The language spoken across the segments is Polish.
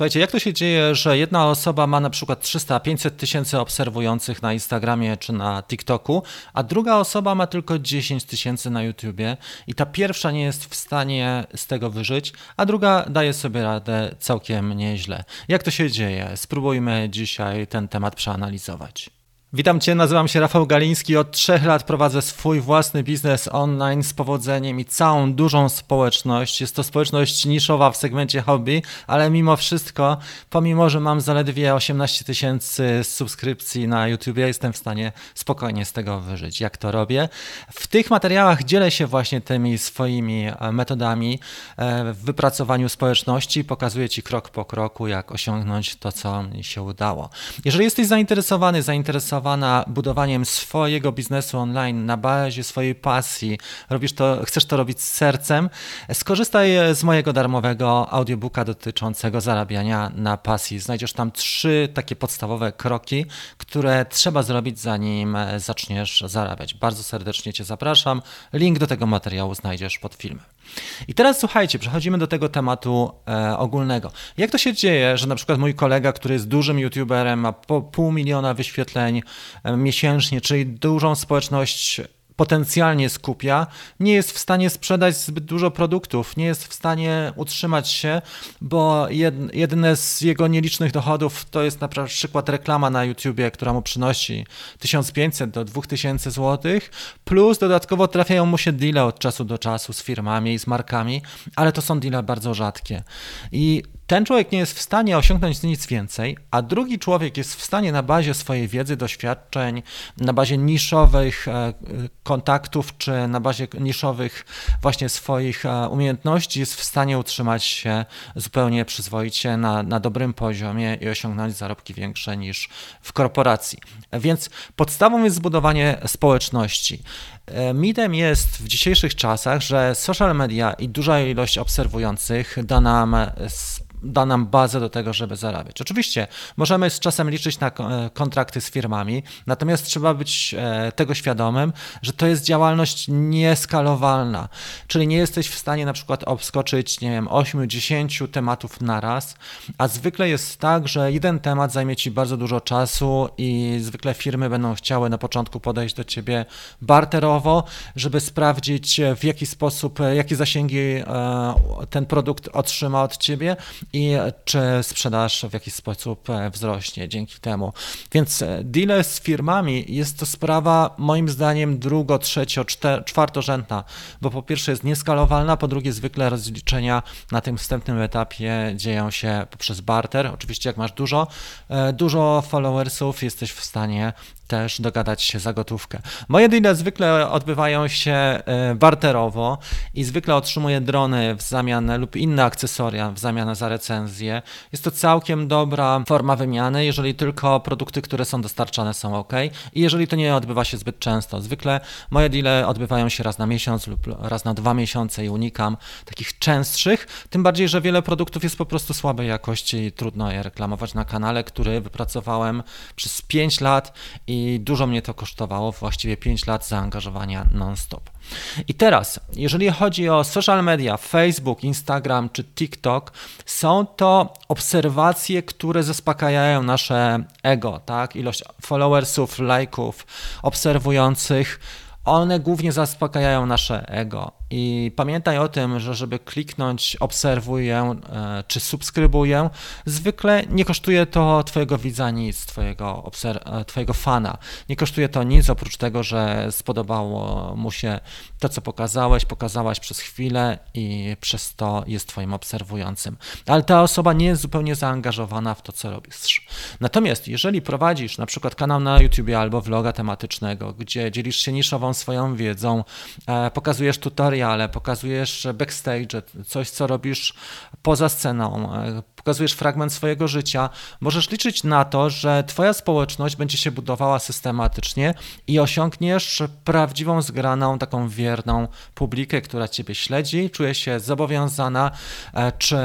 Słuchajcie, jak to się dzieje, że jedna osoba ma na przykład 300-500 tysięcy obserwujących na Instagramie czy na TikToku, a druga osoba ma tylko 10 tysięcy na YouTubie i ta pierwsza nie jest w stanie z tego wyżyć, a druga daje sobie radę całkiem nieźle. Jak to się dzieje? Spróbujmy dzisiaj ten temat przeanalizować. Witam Cię, nazywam się Rafał Galiński. Od trzech lat prowadzę swój własny biznes online z powodzeniem i całą dużą społeczność. Jest to społeczność niszowa w segmencie hobby, ale mimo wszystko, pomimo że mam zaledwie 18 tysięcy subskrypcji na YouTube, jestem w stanie spokojnie z tego wyżyć. Jak to robię? W tych materiałach dzielę się właśnie tymi swoimi e, metodami e, w wypracowaniu społeczności. Pokazuję Ci krok po kroku, jak osiągnąć to, co mi się udało. Jeżeli jesteś zainteresowany, zainteresowany, zainteresowana budowaniem swojego biznesu online na bazie swojej pasji, robisz to, chcesz to robić z sercem, skorzystaj z mojego darmowego audiobooka dotyczącego zarabiania na pasji. Znajdziesz tam trzy takie podstawowe kroki, które trzeba zrobić, zanim zaczniesz zarabiać. Bardzo serdecznie Cię zapraszam. Link do tego materiału znajdziesz pod filmem. I teraz słuchajcie, przechodzimy do tego tematu e, ogólnego. Jak to się dzieje, że na przykład mój kolega, który jest dużym youtuberem, ma po pół miliona wyświetleń e, miesięcznie, czyli dużą społeczność potencjalnie skupia, nie jest w stanie sprzedać zbyt dużo produktów, nie jest w stanie utrzymać się, bo jedyne z jego nielicznych dochodów to jest na przykład reklama na YouTubie, która mu przynosi 1500 do 2000 zł, plus dodatkowo trafiają mu się deale od czasu do czasu z firmami i z markami, ale to są deale bardzo rzadkie. I ten człowiek nie jest w stanie osiągnąć nic więcej, a drugi człowiek jest w stanie na bazie swojej wiedzy, doświadczeń, na bazie niszowych e, kontaktów, czy na bazie niszowych właśnie swoich e, umiejętności jest w stanie utrzymać się zupełnie przyzwoicie na, na dobrym poziomie i osiągnąć zarobki większe niż w korporacji. Więc podstawą jest zbudowanie społeczności. E, mitem jest w dzisiejszych czasach, że social media i duża ilość obserwujących da nam da nam bazę do tego, żeby zarabiać. Oczywiście możemy z czasem liczyć na e, kontrakty z firmami, natomiast trzeba być e, tego świadomym, że to jest działalność nieskalowalna, czyli nie jesteś w stanie na przykład obskoczyć, nie wiem, 8-10 tematów na raz, a zwykle jest tak, że jeden temat zajmie ci bardzo dużo czasu i zwykle firmy będą chciały na początku podejść do ciebie barterowo, żeby sprawdzić w jaki sposób, jakie zasięgi e, ten produkt otrzyma od ciebie i czy sprzedaż w jakiś sposób e, wzrośnie dzięki temu. Więc e, deal z firmami jest to sprawa moim zdaniem drugo, trzecio, czwartorzędna, bo po pierwsze jest nieskalowalna, po drugie zwykle rozliczenia na tym wstępnym etapie dzieją się poprzez barter. Oczywiście jak masz dużo, e, dużo followersów, jesteś w stanie też dogadać się za gotówkę. Moje deale zwykle odbywają się barterowo i zwykle otrzymuję drony w zamian lub inne akcesoria w zamian za recenzję. Jest to całkiem dobra forma wymiany, jeżeli tylko produkty, które są dostarczane są ok i jeżeli to nie odbywa się zbyt często. Zwykle moje deale odbywają się raz na miesiąc lub raz na dwa miesiące i unikam takich częstszych, tym bardziej, że wiele produktów jest po prostu słabej jakości i trudno je reklamować na kanale, który wypracowałem przez 5 lat i i dużo mnie to kosztowało, właściwie 5 lat zaangażowania non-stop. I teraz, jeżeli chodzi o social media, Facebook, Instagram czy TikTok, są to obserwacje, które zaspokajają nasze ego, tak? Ilość followersów, lajków, obserwujących, one głównie zaspokajają nasze ego. I pamiętaj o tym, że żeby kliknąć obserwuję e, czy subskrybuję, zwykle nie kosztuje to Twojego widza nic, Twojego, e, twojego fana. Nie kosztuje to nic oprócz tego, że spodobało mu się to, co pokazałeś, pokazałaś przez chwilę i przez to jest Twoim obserwującym. Ale ta osoba nie jest zupełnie zaangażowana w to, co robisz. Natomiast jeżeli prowadzisz na przykład kanał na YouTube albo vloga tematycznego, gdzie dzielisz się niszową swoją wiedzą, e, pokazujesz tutorial, ale pokazujesz backstage, coś co robisz poza sceną, pokazujesz fragment swojego życia, możesz liczyć na to, że Twoja społeczność będzie się budowała systematycznie i osiągniesz prawdziwą, zgraną, taką wierną publikę, która Ciebie śledzi, czuje się zobowiązana e, czy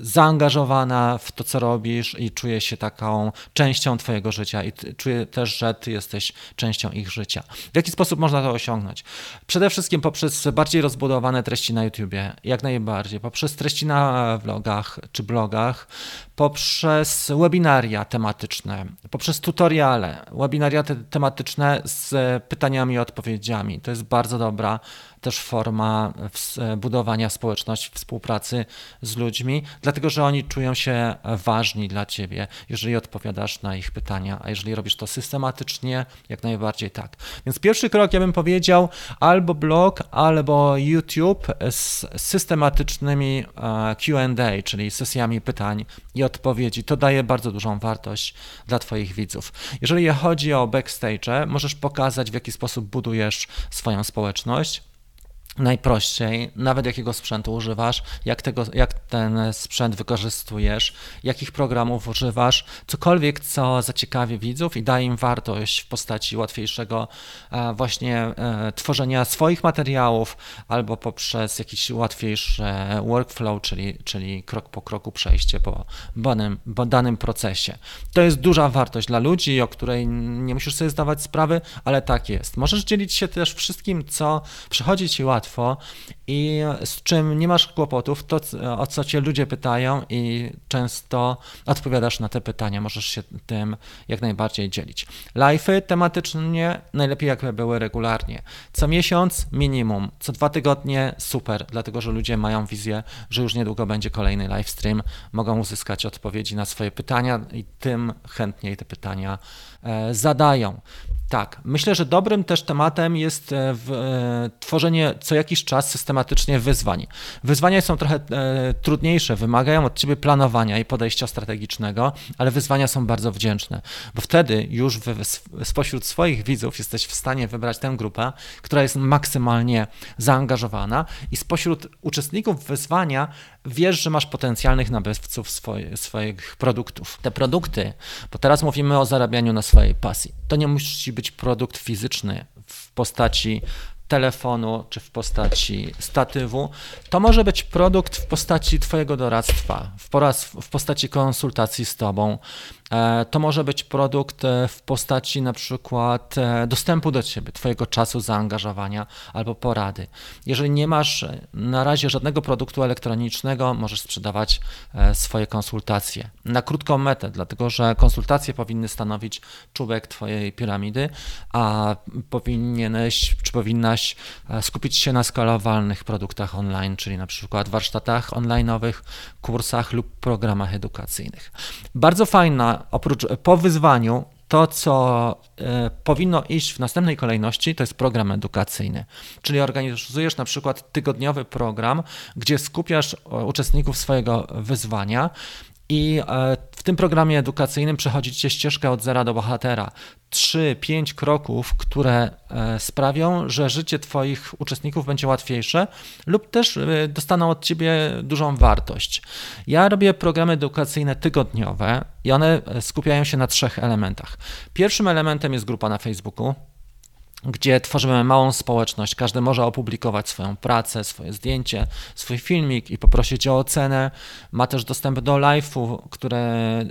zaangażowana w to, co robisz i czuje się taką częścią Twojego życia i czuję też, że Ty jesteś częścią ich życia. W jaki sposób można to osiągnąć? Przede wszystkim poprzez bardziej rozbudowane treści na YouTubie, jak najbardziej, poprzez treści na vlogach czy blogach, poprzez webinaria tematyczne, poprzez tutoriale, webinaria te tematyczne z pytaniami i odpowiedziami. To jest bardzo dobra też forma budowania społeczności, współpracy z ludźmi, dlatego że oni czują się ważni dla ciebie, jeżeli odpowiadasz na ich pytania, a jeżeli robisz to systematycznie, jak najbardziej tak. Więc pierwszy krok, ja bym powiedział, albo blog, albo YouTube z systematycznymi e, QA, czyli sesjami pytań i odpowiedzi. To daje bardzo dużą wartość dla Twoich widzów. Jeżeli chodzi o backstage, możesz pokazać, w jaki sposób budujesz swoją społeczność najprościej, nawet jakiego sprzętu używasz, jak, tego, jak ten sprzęt wykorzystujesz, jakich programów używasz, cokolwiek, co zaciekawi widzów i daje im wartość w postaci łatwiejszego e, właśnie e, tworzenia swoich materiałów albo poprzez jakiś łatwiejszy workflow, czyli, czyli krok po kroku przejście po danym, po danym procesie. To jest duża wartość dla ludzi, o której nie musisz sobie zdawać sprawy, ale tak jest. Możesz dzielić się też wszystkim, co przychodzi ci łatwo, łatwo i z czym nie masz kłopotów, to o co cię ludzie pytają i często odpowiadasz na te pytania, możesz się tym jak najbardziej dzielić. Live'y tematycznie najlepiej jakby były regularnie. Co miesiąc minimum, co dwa tygodnie super, dlatego że ludzie mają wizję, że już niedługo będzie kolejny live stream, mogą uzyskać odpowiedzi na swoje pytania i tym chętniej te pytania e, zadają. Tak, myślę, że dobrym też tematem jest e, w, e, tworzenie co jakiś czas systematycznie wyzwań. Wyzwania są trochę e, trudniejsze, wymagają od ciebie planowania i podejścia strategicznego, ale wyzwania są bardzo wdzięczne, bo wtedy już wy, spośród swoich widzów jesteś w stanie wybrać tę grupę, która jest maksymalnie zaangażowana i spośród uczestników wyzwania wiesz, że masz potencjalnych nabywców swoje, swoich produktów. Te produkty, bo teraz mówimy o zarabianiu na swojej pasji, to nie musi być produkt fizyczny w postaci telefonu czy w postaci statywu. To może być produkt w postaci Twojego doradztwa, w, poraz, w postaci konsultacji z Tobą. E, to może być produkt e, w postaci na przykład e, dostępu do Ciebie, Twojego czasu zaangażowania albo porady. Jeżeli nie masz na razie żadnego produktu elektronicznego, możesz sprzedawać swoje konsultacje na krótką metę, dlatego że konsultacje powinny stanowić czubek Twojej piramidy, a powinieneś czy powinnaś skupić się na skalowalnych produktach online, czyli na przykład warsztatach online'owych, kursach lub programach edukacyjnych. Bardzo fajna oprócz po wyzwaniu, to, co e, powinno iść w następnej kolejności, to jest program edukacyjny. Czyli organizujesz na przykład tygodniowy program, gdzie skupiasz uczestników swojego wyzwania i e, w tym programie edukacyjnym przechodzicie ścieżkę od zera do bohatera. 3-5 kroków, które e, sprawią, że życie Twoich uczestników będzie łatwiejsze lub też e, dostaną od Ciebie dużą wartość. Ja robię programy edukacyjne tygodniowe i one skupiają się na trzech elementach. Pierwszym elementem jest grupa na Facebooku gdzie tworzymy małą społeczność. Każdy może opublikować swoją pracę, swoje zdjęcie, swój filmik i poprosić o ocenę. Ma też dostęp do live'u, które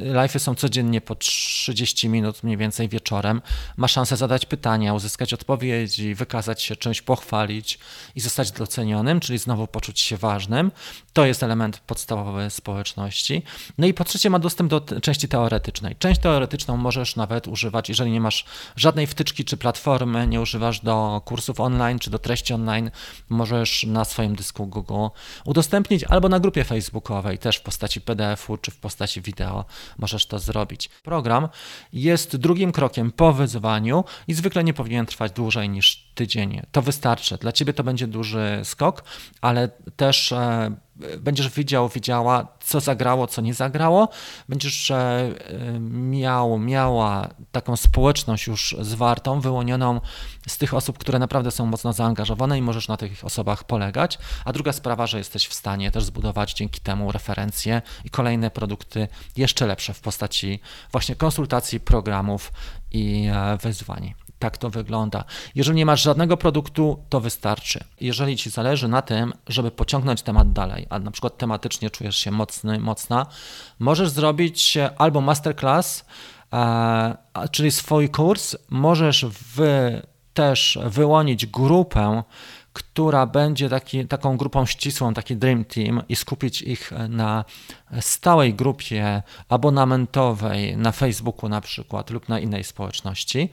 live'y są codziennie po 30 minut mniej więcej wieczorem. Ma szansę zadać pytania, uzyskać odpowiedzi, wykazać się czymś, pochwalić i zostać docenionym, czyli znowu poczuć się ważnym. To jest element podstawowy społeczności. No i po trzecie ma dostęp do części teoretycznej. Część teoretyczną możesz nawet używać, jeżeli nie masz żadnej wtyczki czy platformy, nie używasz do kursów online czy do treści online, możesz na swoim dysku Google udostępnić albo na grupie facebookowej, też w postaci PDF-u czy w postaci wideo możesz to zrobić. Program jest drugim krokiem po wyzwaniu i zwykle nie powinien trwać dłużej niż tydzień. To wystarczy. Dla ciebie to będzie duży skok, ale też e, będziesz widział, widziała, co zagrało, co nie zagrało. Będziesz e, miał, miała taką społeczność już zwartą, wyłonioną z tych osób, które naprawdę są mocno zaangażowane i możesz na tych osobach polegać. A druga sprawa, że jesteś w stanie też zbudować dzięki temu referencje i kolejne produkty jeszcze lepsze w postaci właśnie konsultacji, programów i e, wyzwań. Tak to wygląda. Jeżeli nie masz żadnego produktu, to wystarczy. Jeżeli ci zależy na tym, żeby pociągnąć temat dalej, a na przykład tematycznie czujesz się mocny, mocna, możesz zrobić albo masterclass, e, czyli swój kurs, możesz też wyłonić grupę, która będzie taki, taką grupą ścisłą, taki Dream Team i skupić ich na stałej grupie abonamentowej na Facebooku na przykład lub na innej społeczności,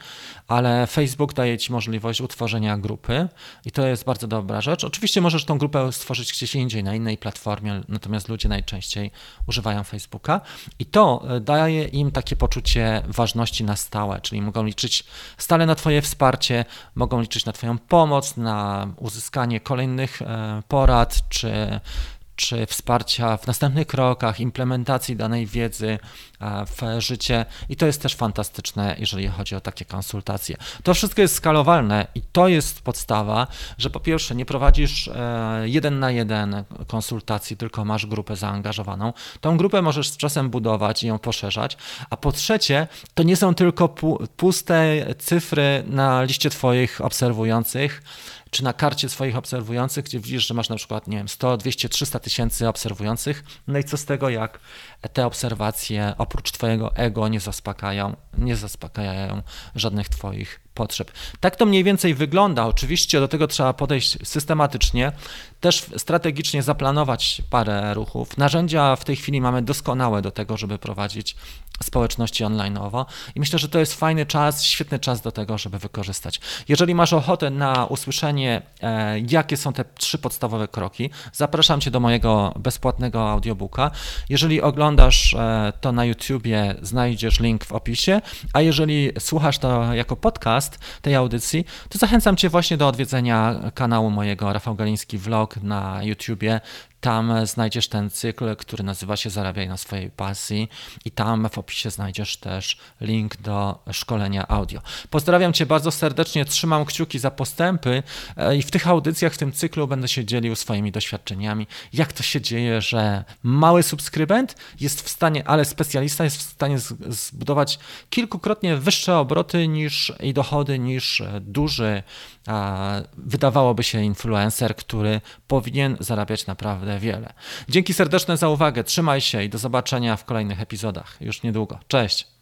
ale Facebook daje Ci możliwość utworzenia grupy i to jest bardzo dobra rzecz. Oczywiście możesz tą grupę stworzyć gdzieś indziej, na innej platformie, natomiast ludzie najczęściej używają Facebooka i to daje im takie poczucie ważności na stałe, czyli mogą liczyć stale na Twoje wsparcie, mogą liczyć na Twoją pomoc, na uzyskanie kolejnych e, porad czy czy wsparcia w następnych krokach, implementacji danej wiedzy w życie i to jest też fantastyczne, jeżeli chodzi o takie konsultacje. To wszystko jest skalowalne i to jest podstawa, że po pierwsze nie prowadzisz e, jeden na jeden konsultacji, tylko masz grupę zaangażowaną. Tą grupę możesz z czasem budować i ją poszerzać, a po trzecie to nie są tylko puste cyfry na liście Twoich obserwujących, czy na karcie swoich obserwujących, gdzie widzisz, że masz na przykład, nie wiem, 100, 200, 300 tysięcy obserwujących, no i co z tego, jak te obserwacje oprócz Twojego ego nie zaspokajają, nie zaspokajają żadnych Twoich potrzeb. Tak to mniej więcej wygląda. Oczywiście do tego trzeba podejść systematycznie, też strategicznie zaplanować parę ruchów. Narzędzia w tej chwili mamy doskonałe do tego, żeby prowadzić społeczności online'owo i myślę, że to jest fajny czas, świetny czas do tego, żeby wykorzystać. Jeżeli masz ochotę na usłyszenie, e, jakie są te trzy podstawowe kroki, zapraszam Cię do mojego bezpłatnego audiobooka. Jeżeli oglądasz e, to na YouTubie, znajdziesz link w opisie, a jeżeli słuchasz to jako podcast tej audycji, to zachęcam Cię właśnie do odwiedzenia kanału mojego Rafał Galiński Vlog na YouTubie. Tam znajdziesz ten cykl, który nazywa się Zarabiaj na swojej pasji i tam w opisie znajdziesz też link do szkolenia audio. Pozdrawiam Cię bardzo serdecznie, trzymam kciuki za postępy e, i w tych audycjach, w tym cyklu będę się dzielił swoimi doświadczeniami, jak to się dzieje, że mały subskrybent jest w stanie, ale specjalista jest w stanie zbudować kilkukrotnie wyższe obroty niż i dochody niż duży, wydawałoby się influencer, który powinien zarabiać naprawdę naprawdę wiele. Dzięki serdeczne za uwagę, trzymaj się i do zobaczenia w kolejnych epizodach już niedługo. Cześć!